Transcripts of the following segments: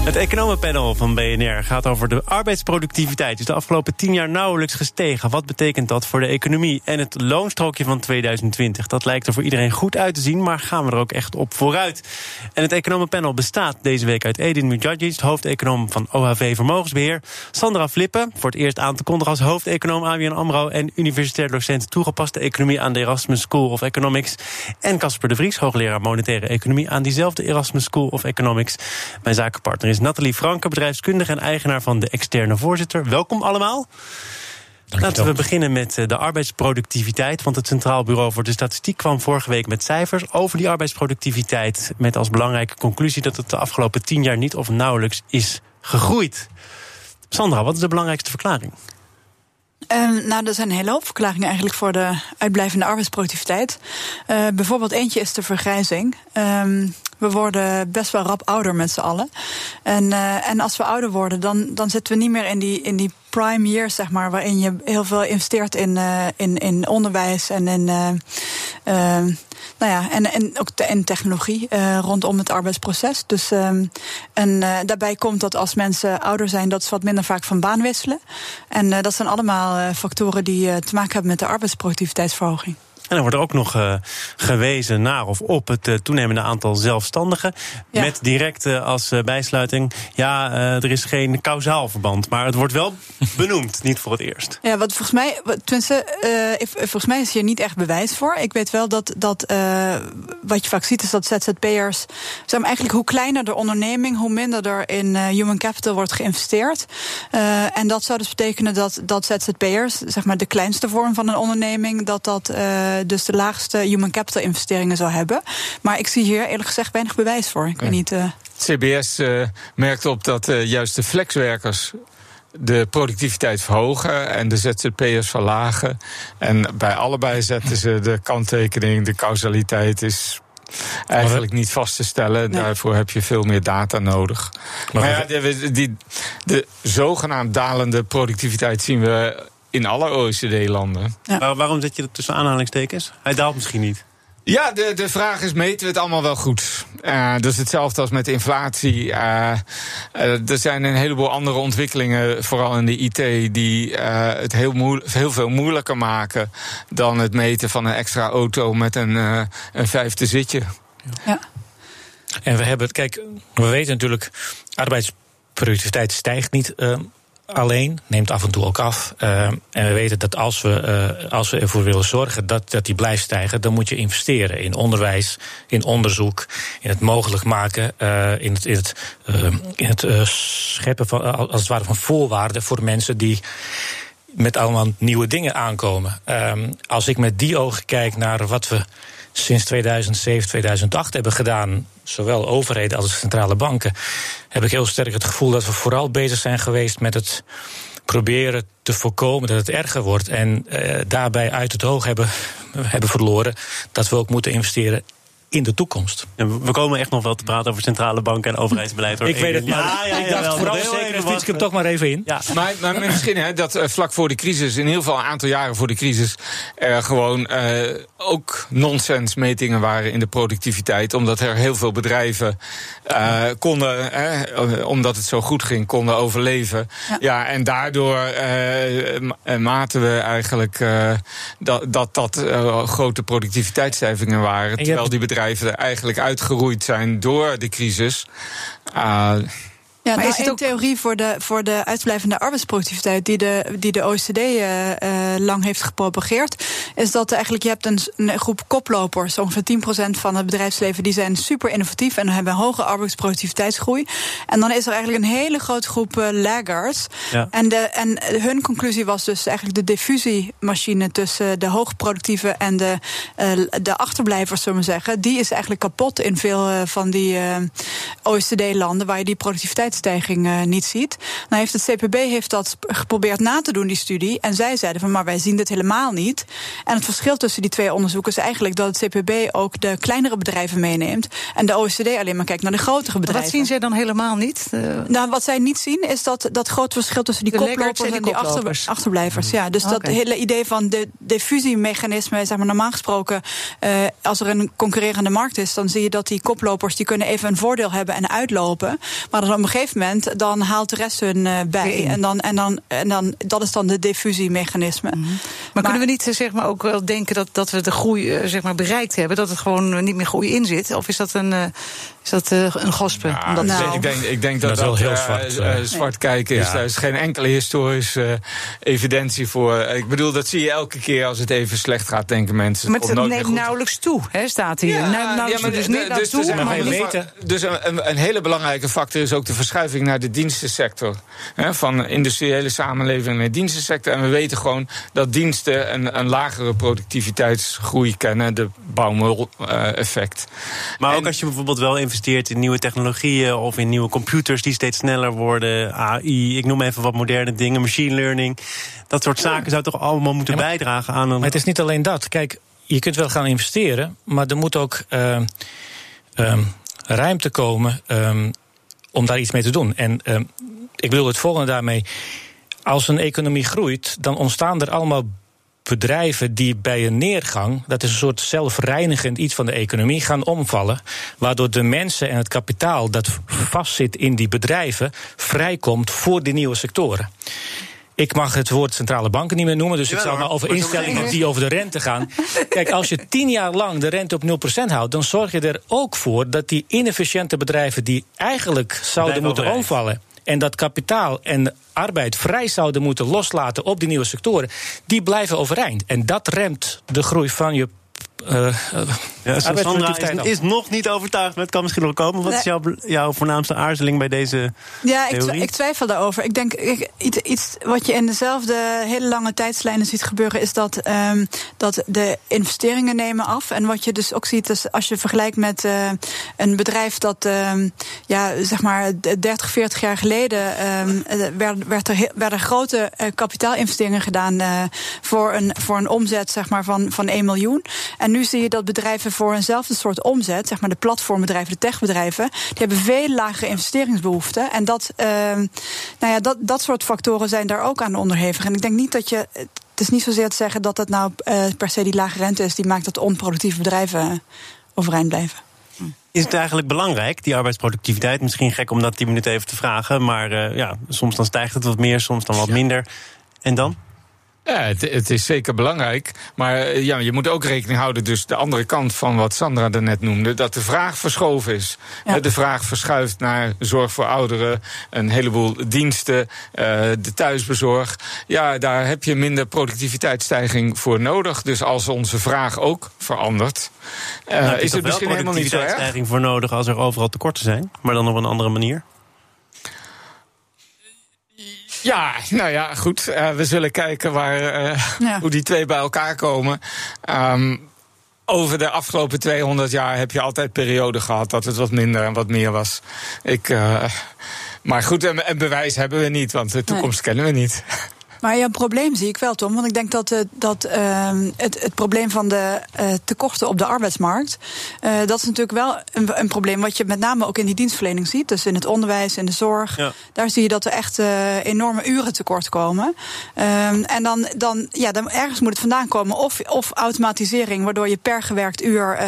Het economenpanel van BNR gaat over de arbeidsproductiviteit. is de afgelopen tien jaar nauwelijks gestegen. Wat betekent dat voor de economie? En het loonstrookje van 2020. Dat lijkt er voor iedereen goed uit te zien, maar gaan we er ook echt op vooruit? En het economenpanel bestaat deze week uit Edin Mujadjic, hoofdeconoom van OHV Vermogensbeheer. Sandra Flippen, voor het eerst aan te kondigen als hoofdeconoom ABN AMRO... en universitair docent toegepaste economie aan de Erasmus School of Economics. En Casper de Vries, hoogleraar monetaire economie... aan diezelfde Erasmus School of Economics. Mijn zakenpartner is Nathalie Franke, bedrijfskundige en eigenaar van de externe voorzitter. Welkom allemaal. Laten we beginnen met eh, de arbeidsproductiviteit. Want het Centraal Bureau voor de Statistiek kwam vorige week met cijfers over die arbeidsproductiviteit. Met als belangrijke conclusie dat het de afgelopen tien jaar niet of nauwelijks is gegroeid. Sandra, wat is de belangrijkste verklaring? Um, nou, er zijn een hele hoop verklaringen eigenlijk voor de uitblijvende arbeidsproductiviteit. Uh, bijvoorbeeld eentje is de vergrijzing. Um, we worden best wel rap ouder met z'n allen. En, uh, en als we ouder worden, dan, dan zitten we niet meer in die, in die prime years, zeg maar, waarin je heel veel investeert in, uh, in, in onderwijs en in. Nou ja, en, en ook te, in technologie rondom het arbeidsproces. Dus, um, en daarbij komt dat als mensen ouder zijn, dat ze wat minder vaak van baan wisselen. En dat zijn allemaal factoren die te maken hebben met de arbeidsproductiviteitsverhoging. En dan wordt er ook nog uh, gewezen naar of op het uh, toenemende aantal zelfstandigen. Ja. Met direct uh, als bijsluiting, ja, er is geen kausaal verband. Maar het wordt wel benoemd, niet voor het eerst. Ja, wat volgens mij, tenminste, volgens mij is hier niet echt bewijs voor. Ik weet wel dat, dat wat je vaak ziet is dat ZZP'ers, zeg maar, eigenlijk hoe kleiner de onderneming, hoe minder er in human capital wordt geïnvesteerd. en dat zou dus betekenen dat, dat ZZP'ers, zeg maar de kleinste vorm van een onderneming, dat dat dus de laagste human capital investeringen zou hebben. Maar ik zie hier eerlijk gezegd weinig bewijs voor. Ik weet niet. Uh... CBS uh, merkt op dat uh, juist de flexwerkers de productiviteit verhogen en de ZZP'ers verlagen. En bij allebei zetten ze de kanttekening, de causaliteit is eigenlijk niet vast te stellen. Nee. Daarvoor heb je veel meer data nodig. Maar, maar ja, die, die, de zogenaamd dalende productiviteit zien we in alle OECD-landen. Ja. waarom zet je dat tussen aanhalingstekens? Hij daalt misschien niet. Ja, de, de vraag is: meten we het allemaal wel goed? Uh, dus hetzelfde als met inflatie. Uh, uh, er zijn een heleboel andere ontwikkelingen, vooral in de IT, die het heel, heel, veel moeilijker maken dan het meten van een extra auto met een, een vijfde zitje. Ja. En we hebben, kijk, we weten natuurlijk, arbeidsproductiviteit stijgt niet alleen, neemt af en toe ook af. Uh, en we weten dat als we, uh, als we ervoor willen zorgen dat, dat die blijft stijgen, dan moet je investeren in onderwijs, in onderzoek, in het mogelijk maken, uh, in het, in het, in het scheppen van, als het ware van voorwaarden voor mensen die met allemaal nieuwe dingen aankomen. Um, als ik met die ogen kijk naar wat we sinds 2007, 2008 hebben gedaan, zowel overheden als centrale banken, heb ik heel sterk het gevoel dat we vooral bezig zijn geweest met het proberen te voorkomen dat het erger wordt. En uh, daarbij uit het oog hebben, hebben verloren dat we ook moeten investeren in de toekomst. we komen echt nog wel te praten over centrale banken en overheidsbeleid. Hoor. Ik weet het, maar ja, ja, ik dacht vooral zeker, fiets ik hem toch maar even in. Ja. Maar, maar misschien hè, dat uh, vlak voor de crisis, in ieder geval een aantal jaren voor de crisis, er gewoon uh, ook nonsens metingen waren in de productiviteit. Omdat er heel veel bedrijven uh, konden, omdat het zo goed ging, konden overleven. Ja, ja en daardoor maten we eigenlijk dat dat, dat grote productiviteitsstijgingen waren. Terwijl die bedrijven eigenlijk uitgeroeid zijn door de crisis. Uh, ja, maar is het ook theorie voor de, voor de uitblijvende arbeidsproductiviteit die de, die de OECD uh, uh, lang heeft gepropageerd, is dat eigenlijk je hebt een, een groep koplopers, ongeveer 10% van het bedrijfsleven, die zijn super innovatief en hebben een hoge arbeidsproductiviteitsgroei. En dan is er eigenlijk een hele grote groep uh, laggards. Ja. En, de, en hun conclusie was dus eigenlijk de diffusiemachine tussen de hoogproductieve en de, de achterblijvers, zullen we zeggen, die is eigenlijk kapot in veel van die OECD-landen waar je die productiviteit productiviteitsstijging uh, niet ziet. Nou heeft het CPB heeft dat geprobeerd na te doen, die studie. En zij zeiden van, maar wij zien dit helemaal niet. En het verschil tussen die twee onderzoeken is eigenlijk dat het CPB ook de kleinere bedrijven meeneemt. En de OECD alleen maar kijkt naar de grotere bedrijven. Wat zien zij dan helemaal niet? Uh... Nou, wat zij niet zien is dat, dat grote verschil tussen die koplopers en, die achter, achterblijvers. Ja, dus dat hele idee van de diffusiemechanisme, zeg maar normaal gesproken, uh, als er een concurrerende markt is, dan zie je dat die koplopers die kunnen even een voordeel hebben en uitlopen. Maar dan op een gegeven moment dan haalt de rest hun uh, bij. En, dan, en, dan, en dan, dat is dan de diffusiemechanisme. Mm -hmm. maar, maar, kunnen we niet zeg maar, ook wel denken dat, dat we de groei zeg maar, bereikt hebben? Dat het gewoon niet meer groei in zit? Of is dat een, uh, is dat, uh, een gospe? Ja, dat nou, ik, denk, ik denk dat dat, dat heel zwart, zwart kijken is. Ja. Daar is geen enkele historische evidentie voor. Ik bedoel, dat zie je elke keer als het even slecht gaat, denken mensen. Maar het neemt nauwelijks toe, hè, staat hier. Ja, nauwelijks, maar, dus niet dus, toe, dus, maar weten. dus een, een, hele belangrijke factor is ook de verschuiving naar de dienstensector. Hè, van industriële samenleving naar de dienstensector. En we weten gewoon dat diensten een, een lagere productiviteitsgroei kennen, de bouwmul-effect. maar ook als je bijvoorbeeld wel investeert in nieuwe technologieën of in nieuwe computers die steeds sneller worden, AI, ik noem even wat moderne dingen, machine learning. Dat soort zaken zou toch allemaal moeten ja, maar, bijdragen aan een. Maar het is niet alleen dat. Kijk, je kunt wel gaan investeren, maar er moet ook uh, um, ruimte komen um, om daar iets mee te doen. En um, ik bedoel het volgende daarmee. Als een economie groeit, dan ontstaan er allemaal bedrijven die bij een neergang, dat is een soort zelfreinigend iets van de economie, gaan omvallen. Waardoor de mensen en het kapitaal dat vastzit in die bedrijven vrijkomt voor die nieuwe sectoren. Ik mag het woord centrale banken niet meer noemen, dus ja, ik zal maar over instellingen die over de rente gaan. Kijk, als je tien jaar lang de rente op 0% houdt, dan zorg je er ook voor dat die inefficiënte bedrijven die eigenlijk zouden moeten omvallen en dat kapitaal en arbeid vrij zouden moeten loslaten op die nieuwe sectoren, die blijven overeind. En dat remt de groei van je uh, ja, Sandra is, is, nog niet overtuigd, maar het kan misschien nog komen. Wat nee. is jouw, jouw voornaamste aarzeling bij deze Ja, ik, ik, twijfel daarover. Ik denk, ik, iets, iets, wat je in dezelfde hele lange tijdslijnen ziet gebeuren... is dat, um, dat de investeringen nemen af. En wat je dus ook ziet, is als je vergelijkt met uh, een bedrijf... dat um, ja, zeg maar 30, 40 jaar geleden... Um, werd, werd er, werden grote uh, kapitaalinvesteringen gedaan... Uh, voor, een, voor een omzet zeg maar, van, van 1 miljoen. En nu zie je dat bedrijven voor eenzelfde soort omzet, zeg maar de platformbedrijven, de techbedrijven, die hebben veel lagere investeringsbehoeften. En dat, uh, nou ja, dat, dat soort factoren zijn daar ook aan onderhevig. En ik denk niet dat je. Het is niet zozeer te zeggen dat het nou uh, per se die lage rente is die maakt dat onproductieve bedrijven overeind blijven. Is het eigenlijk belangrijk, die arbeidsproductiviteit? Misschien gek om dat 10 minuten even te vragen. Maar uh, ja, soms dan stijgt het wat meer, soms dan wat minder. En dan? Ja, het, het, is zeker belangrijk. Maar ja, je moet ook rekening houden, dus de andere kant van wat Sandra net noemde, dat de vraag verschoven is. Ja. De vraag verschuift naar zorg voor ouderen, een heleboel diensten, de thuisbezorg. Ja, daar heb je minder productiviteitsstijging voor nodig. Dus als onze vraag ook verandert, uh, nou, is het misschien helemaal niet zo erg. productiviteitsstijging voor nodig als er overal tekorten zijn, maar dan op een andere manier? Ja, nou ja, goed. Uh, we zullen kijken waar, uh, ja. hoe die twee bij elkaar komen. Um, over de afgelopen 200 jaar heb je altijd perioden gehad dat het wat minder en wat meer was. Ik, uh, maar goed, en, en, bewijs hebben we niet, want de toekomst nee. kennen we niet. Maar ja, een probleem zie ik wel, Tom. Want ik denk dat, uh, dat uh, het, het probleem van de uh, tekorten op de arbeidsmarkt. dat is natuurlijk wel een, een, probleem wat je met name ook in die dienstverlening ziet. Dus in het onderwijs, in de zorg. Ja. Daar zie je dat er echt enorme uren tekort komen. Ehm, en dan, dan, ja, dan ergens moet het vandaan komen. Of, of automatisering, waardoor je per gewerkt uur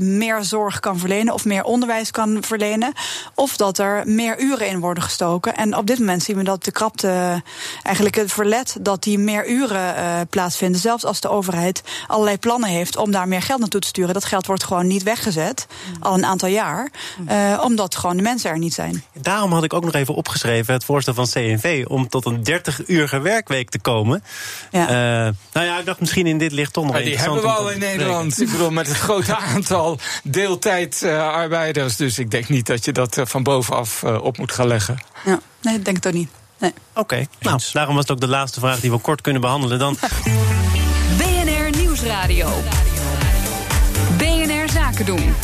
meer zorg kan verlenen. Of meer onderwijs kan verlenen. Of dat er meer uren in worden gestoken. En op dit moment zien we dat de krapte eigenlijk het verlet dat die meer uren uh, plaatsvinden. Zelfs als de overheid allerlei plannen heeft om daar meer geld naartoe te sturen. Dat geld wordt gewoon niet weggezet, mm. al een aantal jaar. Uh, omdat gewoon de mensen er niet zijn. Daarom had ik ook nog even opgeschreven het voorstel van CNV om tot een 30-urige werkweek te komen. Ja. Uh, nou ja, ik dacht misschien in dit licht toch nog ja, Die hebben we al in Nederland. Ik bedoel, met het grote aantal deeltijdarbeiders. Dus ik denk niet dat je dat van bovenaf op moet gaan leggen. Ja, nee, ik denk het ook niet. Nee. Oké, okay. nou, daarom was het ook de laatste vraag die we kort kunnen behandelen. Dan... BNR Nieuwsradio. BNR Zaken doen.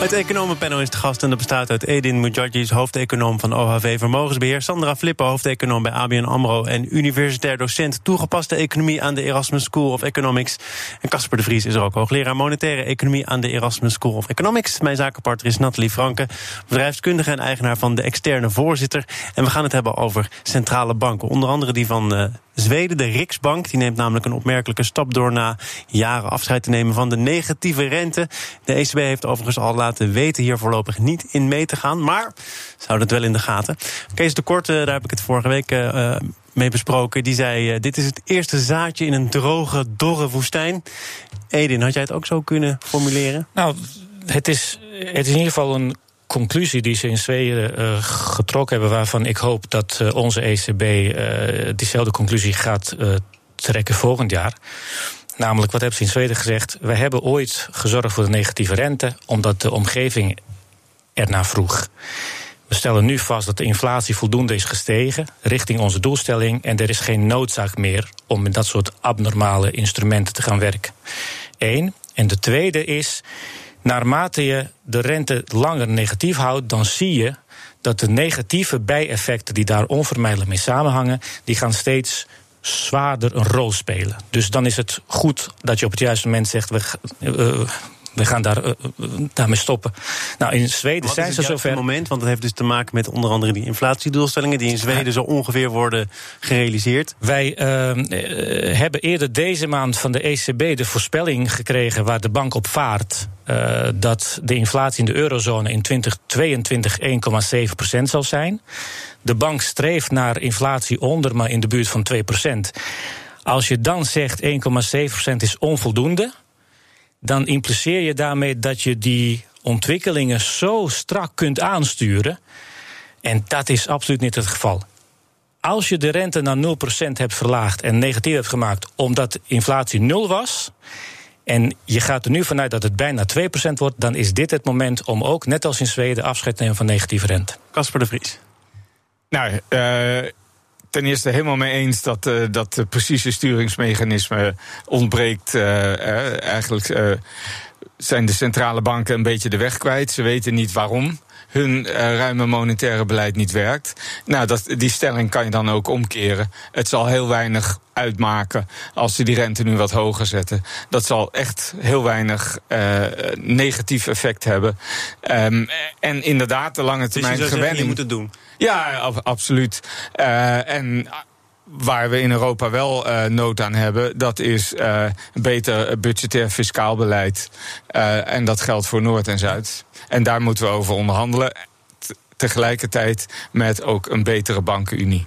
Het economenpanel is te gast en dat bestaat uit Edin Mujadjis, hoofdeconoom van OHV Vermogensbeheer, Sandra Flippen, hoofdeconoom bij ABN AMRO en universitair docent toegepaste economie aan de Erasmus School of Economics. En Casper de Vries is er ook hoogleraar monetaire economie aan de Erasmus School of Economics. Mijn zakenpartner is Nathalie Franke, bedrijfskundige en eigenaar van de externe voorzitter. En we gaan het hebben over centrale banken, onder andere die van uh, Zweden, de Riksbank. Die neemt namelijk een opmerkelijke stap door na jaren afscheid te nemen van de negatieve rente. De ECB heeft overigens al laten weten hier voorlopig niet in mee te gaan. Maar zou het wel in de gaten. Kees de Korte, daar heb ik het vorige week uh, mee besproken. Die zei: uh, Dit is het eerste zaadje in een droge, dorre woestijn. Edin, had jij het ook zo kunnen formuleren? Nou, het is, het is in ieder geval een conclusie die ze in Zweden uh, getrokken hebben, waarvan ik hoop dat uh, onze ECB uh, diezelfde conclusie gaat trekken volgend jaar. Namelijk, wat hebben ze in Zweden gezegd? Wij hebben ooit gezorgd voor de negatieve rente, omdat de omgeving ernaar vroeg. We stellen nu vast dat de inflatie voldoende is gestegen richting onze doelstelling en er is geen noodzaak meer om met dat soort abnormale instrumenten te gaan werken. Eén. En de tweede is, naarmate je de rente langer negatief houdt, dan zie je dat de negatieve bijeffecten die daar onvermijdelijk mee samenhangen, die gaan steeds zwaarder een rol spelen. Dus dan is het goed dat je op het juiste moment zegt: we, uh, we gaan daar, uh, daarmee stoppen. Nou, in Zweden Wat zijn ze zover. moment, want dat heeft dus te maken met onder andere die inflatiedoelstellingen die in Zweden ja. zo ongeveer worden gerealiseerd. Wij uh, hebben eerder deze maand van de ECB de voorspelling gekregen waar de bank op vaart. Uh, dat de inflatie in de eurozone in 2022 1,7% zal zijn. De bank streeft naar inflatie onder, maar in de buurt van 2%. Als je dan zegt 1,7% is onvoldoende, dan impliceer je daarmee dat je die ontwikkelingen zo strak kunt aansturen. En dat is absoluut niet het geval. Als je de rente naar 0% hebt verlaagd en negatief hebt gemaakt omdat inflatie 0 was. En je gaat er nu vanuit dat het bijna 2% wordt, dan is dit het moment om ook, net als in Zweden, afscheid te nemen van negatieve rente. Casper de Vries. Nou, uh, ten eerste helemaal mee eens dat, uh, dat de precieze sturingsmechanisme ontbreekt. Uh, eigenlijk zijn de centrale banken een beetje de weg kwijt. Ze weten niet waarom hun uh, ruime monetaire beleid niet werkt. Nou, dat, die stelling kan je dan ook omkeren. Het zal heel weinig uitmaken als ze die rente nu wat hoger zetten. Dat zal echt heel weinig uh, negatief effect hebben. Um, en inderdaad, de lange termijn dus je gewenning. Je moet het doen. Ja, ab absoluut. Uh, en waar we in Europa wel uh, nood aan hebben, dat is uh, een beter budgetair fiscaal beleid. Uh, en dat geldt voor Noord en Zuid. En daar moeten we over onderhandelen. Tegelijkertijd met ook een betere bankenunie.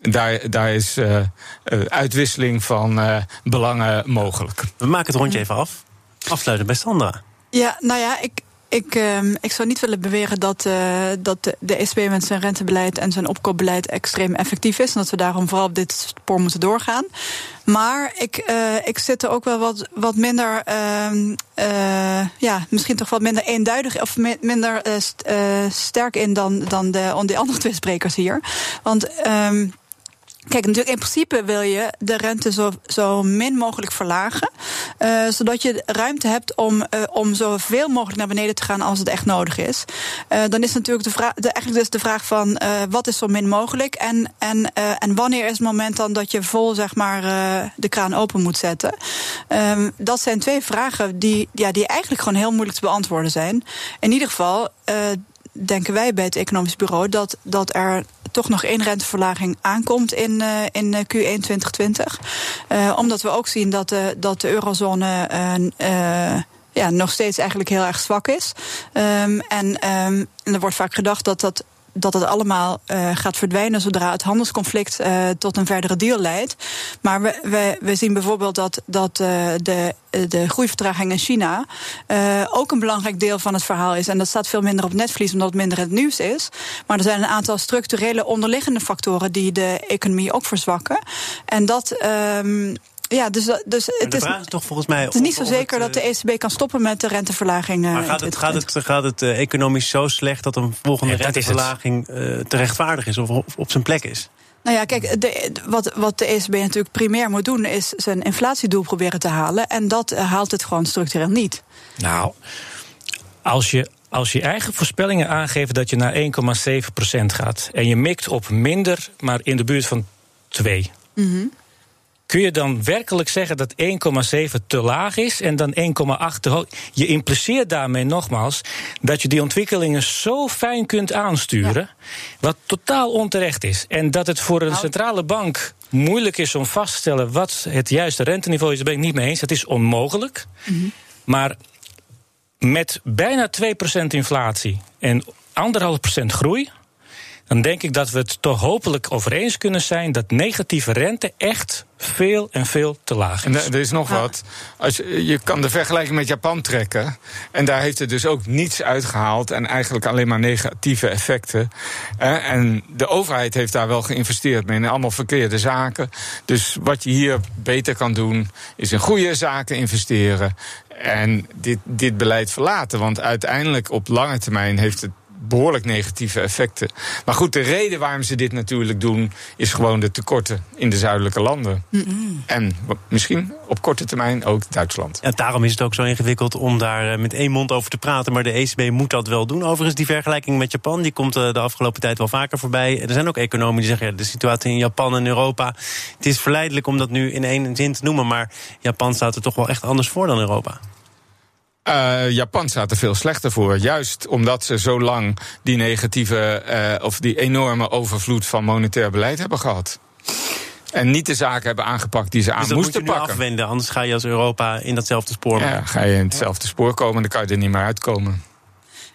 Daar, daar is uitwisseling van belangen mogelijk. We maken het rondje even af. Afsluiten bij Sandra. Ja, nou ja, ik, ik, uh, ik zou niet willen beweren dat, uh, dat de, ECB met zijn rentebeleid en zijn opkoopbeleid extreem effectief is. En dat we daarom vooral op dit spoor moeten doorgaan. Maar ik, uh, ik zit er ook wel wat, wat minder, ja, misschien toch wat minder eenduidig of minder sterk in dan, dan de, andere twee sprekers hier. Want. Um, Kijk, natuurlijk in principe wil je de rente zo, zo min mogelijk verlagen. Uh, zodat je ruimte hebt om, uh, om zoveel mogelijk naar beneden te gaan als het echt nodig is. Uh, dan is natuurlijk de vraag, de, eigenlijk dus de vraag van wat is zo min mogelijk en, en, en wanneer is het moment dan dat je vol zeg maar de kraan open moet zetten. Um, dat zijn twee vragen die, ja, die eigenlijk gewoon heel moeilijk te beantwoorden zijn. In ieder geval denken wij bij het Economisch Bureau dat, dat er toch nog één renteverlaging aankomt in, uh, in Q1 2020. Uh, omdat we ook zien dat de, dat de eurozone. Ja, nog steeds eigenlijk heel erg zwak is. Um, en, um, en er wordt vaak gedacht dat dat dat het allemaal uh, gaat verdwijnen zodra het handelsconflict uh, tot een verdere deal leidt. Maar we, we, we zien bijvoorbeeld dat, dat uh, de, de groeivertraging in China ook een belangrijk deel van het verhaal is. En dat staat veel minder op netvlies omdat het minder het nieuws is. Maar er zijn een aantal structurele onderliggende factoren die de economie ook verzwakken. En dat. Um, ja, dus, dus het, is, is toch volgens mij. Het is niet zo zeker het, dat de ECB kan stoppen met de renteverlaging. Maar gaat het, gaat het, gaat het uh, economisch zo slecht dat een volgende ja, renteverlaging uh, te rechtvaardig is of op, op zijn plek is? Nou ja, kijk, de, wat, wat de ECB natuurlijk primair moet doen, is zijn inflatiedoel proberen te halen. En dat haalt het gewoon structureel niet. Nou, als je, als je eigen voorspellingen aangeeft dat je naar 1,7% gaat. en je mikt op minder, maar in de buurt van 2. Kun je dan werkelijk zeggen dat 1,7 te laag is en dan 1,8 te hoog? Je impliceert daarmee nogmaals dat je die ontwikkelingen zo fijn kunt aansturen, wat totaal onterecht is. En dat het voor een centrale bank moeilijk is om vast te stellen wat het juiste renteniveau is, daar ben ik niet mee eens. Het is onmogelijk. Maar met bijna 2% inflatie en 1,5% groei. Dan denk ik dat we het toch hopelijk over eens kunnen zijn dat negatieve rente echt veel en veel te laag is. er er is nog wat. Als je, je kan de vergelijking met Japan trekken. En daar heeft het dus ook niets uitgehaald. En eigenlijk alleen maar negatieve effecten. En de overheid heeft daar wel geïnvesteerd. Maar in allemaal verkeerde zaken. Dus wat je hier beter kan doen. Is in goede zaken investeren. En dit, dit beleid verlaten. Want uiteindelijk op lange termijn heeft het behoorlijk negatieve effecten. Maar goed, de reden waarom ze dit natuurlijk doen, is gewoon de tekorten in de zuidelijke landen. En misschien op korte termijn ook Duitsland. En daarom is het ook zo ingewikkeld om daar eh, met één mond over te praten. Maar de ECB moet dat wel doen. Overigens, die vergelijking met Japan die komt eh, de afgelopen tijd wel vaker voorbij. Er zijn ook economen die zeggen: ja, de situatie in Japan en Europa. Het is verleidelijk om dat nu in één zin te noemen. Maar Japan staat er toch wel echt anders voor dan Europa. Eh, Japan staat er veel slechter voor. Juist omdat ze zo lang die negatieve eh, of die enorme overvloed van monetair beleid hebben gehad. En niet de zaken hebben aangepakt die ze aan Dus dat moet je moesten pakken. afwenden. Anders ga je als Europa in datzelfde spoor. Ja, ga je in hetzelfde spoor komen, dan kan je er niet meer uitkomen.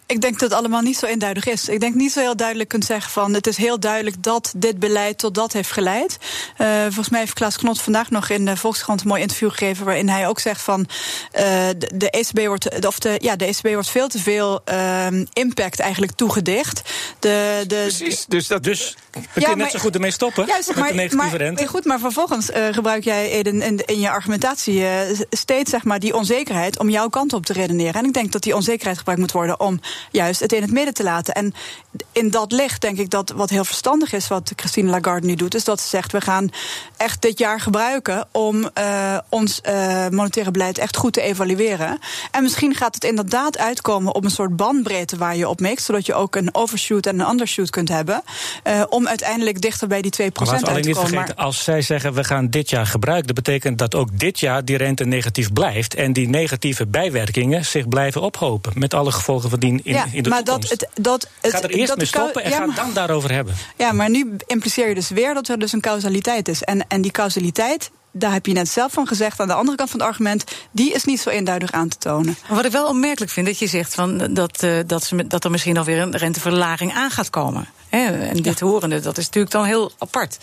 Ik denk dat het allemaal niet zo eenduidig is. Ik denk niet zo heel duidelijk kunt zeggen van het is heel duidelijk dat dit beleid tot dat heeft geleid. Eh, volgens mij heeft Klaas Knot vandaag nog in de Volkskrant een mooi interview gegeven waarin hij ook zegt van eh, de, de ECB wordt of de, ja, de ECB wordt veel te veel ehm, impact eigenlijk toegedicht. De, de, Precies, dus dat Dus we Ja, kunnen net zo goed ermee stoppen Juist, met maar, de negatieve maar, rente. Goed, maar vervolgens eh, gebruik jij Eden, in, in je argumentatie eh, steeds zeg maar, die onzekerheid om jouw kant op te redeneren. En ik denk dat die onzekerheid gebruikt moet worden om juist het in het midden te laten. En in dat licht denk ik dat wat heel verstandig is, wat Christine Lagarde nu doet, is dat ze zegt: we gaan echt dit jaar gebruiken om eh, ons eh, monetaire beleid echt goed te evalueren. En misschien gaat het inderdaad uitkomen op een soort bandbreedte waar je op mikt, zodat je ook een overshoot en een undershoot kunt hebben. eh, om uiteindelijk dichter bij die 2% Maar laten we uit te niet komen. vergeten, als zij zeggen we gaan dit jaar gebruiken, dat betekent dat ook dit jaar die rente negatief blijft en die negatieve bijwerkingen zich blijven ophopen met alle gevolgen van dien in, ja, in de maar toekomst. dat, het, dat, het, ga er eerst dat mee stoppen en ja, ga maar- het dan daarover hebben. Ja, maar nu impliceer je dus weer dat er dus een causaliteit is. En, en die causaliteit, daar heb je net zelf van gezegd, aan de andere kant van het argument, die is niet zo eenduidig aan te tonen. Maar Wat ik wel opmerkelijk vind, dat je zegt van dat, eh, dat, ze, dat er misschien alweer een renteverlaging aan gaat komen. Hè, en dit horende, dat is natuurlijk dan heel apart.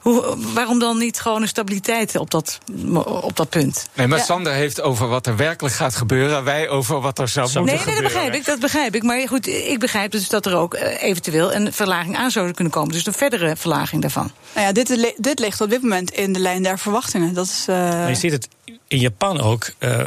Hoe, waarom dan niet gewoon een stabiliteit op dat, op dat punt? Nee, maar Ja. Sander heeft over wat er werkelijk gaat gebeuren. Wij over wat er zou moeten Nee, nee, dat gebeuren. begrijp ik, dat begrijp ik. Maar goed, ik begrijp dus dat er ook eh, eventueel een verlaging aan zou kunnen komen. Dus een verdere verlaging daarvan. Nou ja, dit, dit ligt op dit moment in de lijn der verwachtingen. Dat is, eh, Maar je ziet het in Japan ook. eh,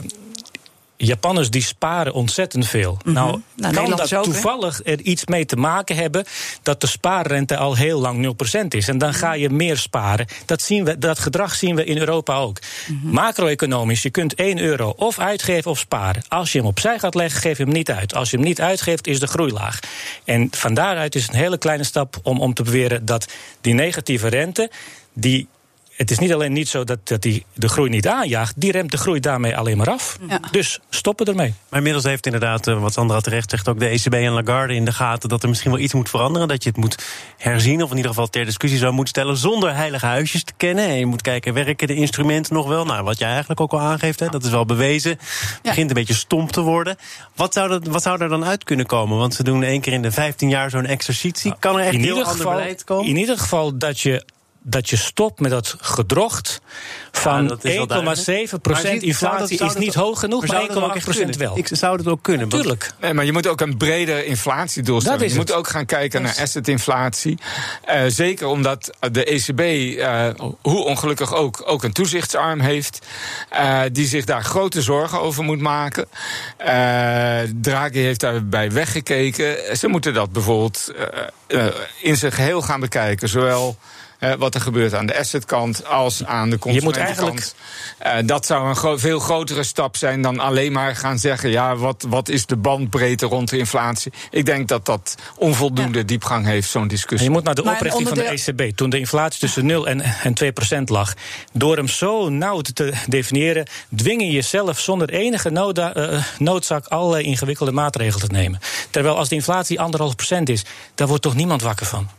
Japanners die sparen ontzettend veel. Nou, kan Nederlanders dat ook, toevallig er iets mee te maken hebben dat de spaarrente al heel lang 0% is. En dan ga je meer sparen. Dat, zien we, dat gedrag zien we in Europa ook. Macro-economisch, je kunt 1 euro of uitgeven of sparen. Als je hem opzij gaat leggen, geef je hem niet uit. Als je hem niet uitgeeft, is de groei laag. En van daaruit is het een hele kleine stap om, om te beweren dat die negatieve rente. Die het is niet alleen niet zo dat, dat die de groei niet aanjaagt, die remt de groei daarmee alleen maar af. Ja. Dus stoppen ermee. Maar inmiddels heeft inderdaad, eh, wat Sandra terecht zegt, ook de ECB en Lagarde in de gaten dat er misschien wel iets moet veranderen. Dat je het moet herzien, of in ieder geval ter discussie zou moeten stellen, zonder heilige huisjes te kennen. En je moet kijken, werken de instrumenten nog wel? Nou, wat jij eigenlijk ook al aangeeft, hè, dat is wel bewezen. Begint een beetje stomp te worden. Wat zou, dat, wat zou er dan uit kunnen komen? Want ze doen één keer in de 15 jaar zo'n exercitie. Kan er echt in, heel ander geval, beleid komen? in ieder geval dat je dat je stopt met dat gedrocht van dat is wel 1,7% duidelijk. Maar ziet- zou inflatie dat- zou is dat- niet hoog genoeg, maar zou dat ook maar echt 1,8% kunnen? wel. Ik zou het ook kunnen. want- Tuurlijk. Nee, maar je moet ook een breder inflatiedoelstelling. Dat Je moet ook gaan kijken naar assetinflatie. Eh zeker omdat de ECB, eh, hoe ongelukkig ook, ook een toezichtsarm heeft. eh, die zich daar grote zorgen over moet maken. Eh Draghi heeft daarbij weggekeken. Ze moeten dat bijvoorbeeld in zijn geheel gaan bekijken. Zowel wat er gebeurt aan de assetkant als aan de consumentenkant. Uh, dat zou een gro veel grotere stap zijn dan alleen maar gaan zeggen: ja, wat, wat is de bandbreedte rond de inflatie? Ik denk dat dat onvoldoende diepgang heeft, zo'n discussie. je moet naar de oprichting van de ECB. Toen de inflatie tussen 0 en, en 2 procent lag. Door hem zo nauw te definiëren, dwing je jezelf zonder enige noda, uh, noodzaak allerlei ingewikkelde maatregelen te nemen. Terwijl als de inflatie anderhalf procent is, daar wordt toch niemand wakker van.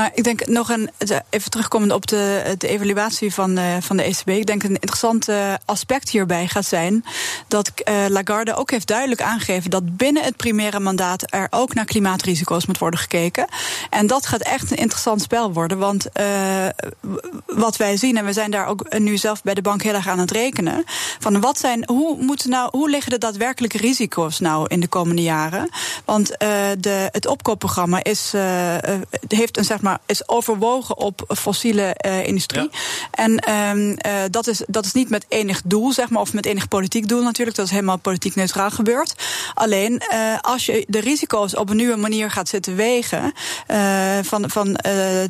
Nou, ik denk nog een, even terugkomend op de, de evaluatie van, uh, van de ECB. Ik denk een interessant uh, aspect hierbij gaat zijn dat Lagarde ook heeft duidelijk aangegeven dat binnen het primaire mandaat er ook naar klimaatrisico's moet worden gekeken. En dat gaat echt een interessant spel worden. Want wat wij zien, en we zijn daar ook nu zelf bij de bank heel erg aan het rekenen. Van wat zijn, hoe, moeten nou, hoe liggen de daadwerkelijke risico's nou in de komende jaren? Want de, het opkoopprogramma is, heeft zeg maar, is overwogen op fossiele uh, industrie. En um, uh, dat, is, dat is niet met enig doel, zeg maar, of met enig politiek doel natuurlijk. Dat is helemaal politiek neutraal gebeurd. Alleen uh, als je de risico's op een nieuwe manier gaat zitten wegen. van, van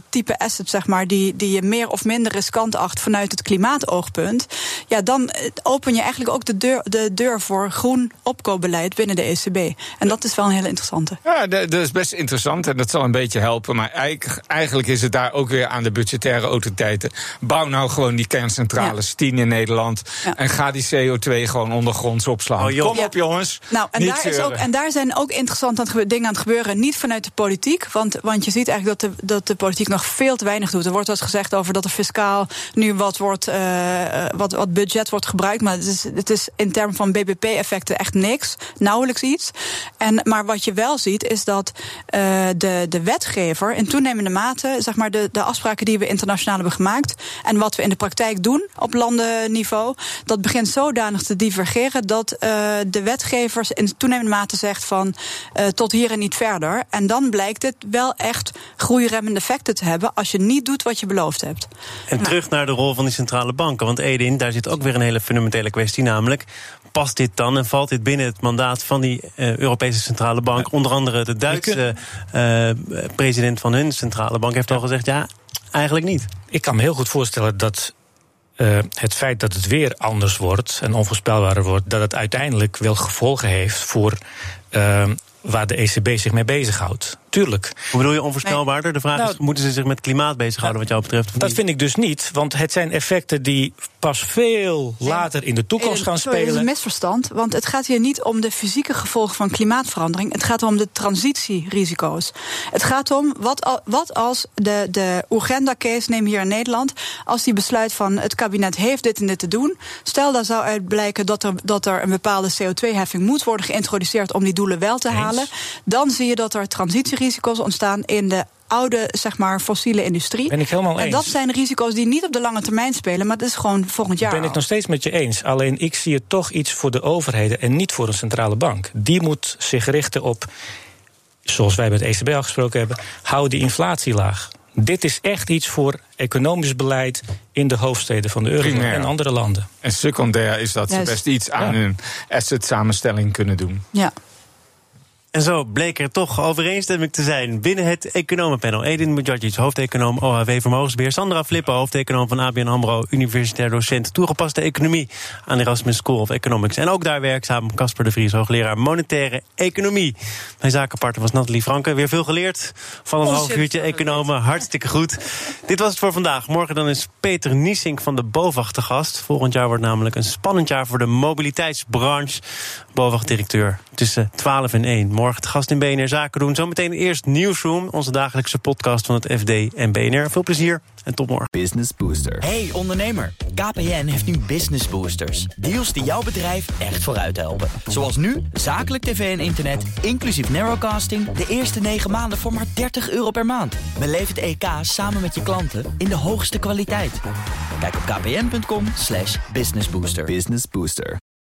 type assets, zeg maar, die, die je meer of minder riskant acht vanuit het klimaatoogpunt. Ja, dan open je eigenlijk ook de deur, de deur voor groen opkoopbeleid binnen de ECB. En dat is wel een hele interessante. Ja, dat is best interessant en dat zal een beetje helpen. Maar eigenlijk, eigenlijk is het daar ook weer aan de budgettaire autoriteiten. Bouw nou gewoon die kerncentrales, ja. tien in Nederland. Ja. En ga die CO2 gewoon ondergronds opslaan. Oh, Kom op, jongens. Nou, en daar, is ook, en daar zijn ook interessante dingen aan het gebeuren. Niet vanuit de politiek. Want, want je ziet eigenlijk dat de, dat de politiek nog veel te weinig doet. Er wordt wat gezegd over dat er fiscaal nu wat, wordt, uh, wat, wat budget wordt gebruikt. Maar het is, het is in termen van BBP-effecten echt niks. Nauwelijks iets. En, maar wat je wel ziet, is dat uh, de, de wetgever in toenemende mate, zeg maar, de, de afspraken die we internationaal hebben gemaakt en wat we in de praktijk doen op landenniveau, dat begint zodanig te divergeren dat uh, de wetgevers in toenemende mate zegt van uh, tot hier en niet verder. En dan blijkt het wel echt groeiremmende effecten te hebben als je niet doet wat je beloofd hebt. En nou. terug naar de rol van die centrale banken. Want Edin, daar zit ook weer een hele fundamentele kwestie, namelijk past dit dan en valt dit binnen het mandaat van die uh, Europese Centrale Bank? Onder andere de Duitse uh, president van hun centrale bank heeft al gezegd: ja, eigenlijk niet. Ik kan me heel goed voorstellen dat. Uh, het feit dat het weer anders wordt en onvoorspelbaarder wordt, dat het uiteindelijk wel gevolgen heeft voor waar de ECB zich mee bezighoudt. Tuurlijk. Hoe bedoel je onvoorspelbaarder? De vraag nou, is, moeten ze zich met klimaat bezighouden nou, wat jou betreft? Dat vind ik dus niet, want het zijn effecten die pas veel later in de toekomst gaan sorry, spelen. Dat is een misverstand, want het gaat hier niet om de fysieke gevolgen van klimaatverandering. Het gaat om de transitierisico's. Het gaat om, wat, wat als de, de Urgenda-case, neem hier in Nederland... als die besluit van het kabinet heeft dit en dit te doen... stel daar zou uit blijken dat er, dat er een bepaalde CO2-heffing moet worden geïntroduceerd... om die doelen wel te halen, dan zie je dat er transitierisico's ontstaan in de oude, zeg maar, fossiele industrie. Ben ik helemaal eens. En dat zijn risico's die niet op de lange termijn spelen, maar dat is gewoon volgend jaar. Ben ik nog steeds met je eens. Alleen ik zie het toch iets voor de overheden en niet voor een centrale bank. Die moet zich richten op, zoals wij met ECB afgesproken hebben, hou die inflatie laag. Dit is echt iets voor economisch beleid in de hoofdsteden van de euro en andere landen. En secundair is dat ze best iets aan ja. hun asset samenstelling kunnen doen. Ja. En zo bleek er toch overeenstemming te zijn binnen het economenpanel. Edin Mujadjic, hoofdeconoom OHW Vermogensbeheer. Sandra Flippen, hoofdeconoom van ABN AMRO, universitair docent toegepaste economie aan de Erasmus School of Economics. En ook daar werkzaam Casper de Vries, hoogleraar monetaire economie. Mijn zakenpartner was Nathalie Franke. Weer veel geleerd van een half uurtje economen. Hartstikke goed. Dit was het voor vandaag. Morgen dan is Peter Niesink van de BOVAG te gast. Volgend jaar wordt namelijk een spannend jaar voor de mobiliteitsbranche. BOVAG-directeur tussen 12 en 1 morgen te gast in BNR Zaken doen. Zometeen eerst Nieuwsroom, onze dagelijkse podcast van het FD en BNR. Veel plezier en tot morgen. Business Booster. Hey ondernemer, KPN heeft nu Business Boosters. Deals die jouw bedrijf echt vooruit helpen. Zoals nu, zakelijk tv en internet, inclusief narrowcasting... de eerste 9 maanden voor maar 30 euro per maand. Beleef het EK samen met je klanten in de hoogste kwaliteit. Kijk op kpn.com businessbooster. Business Booster.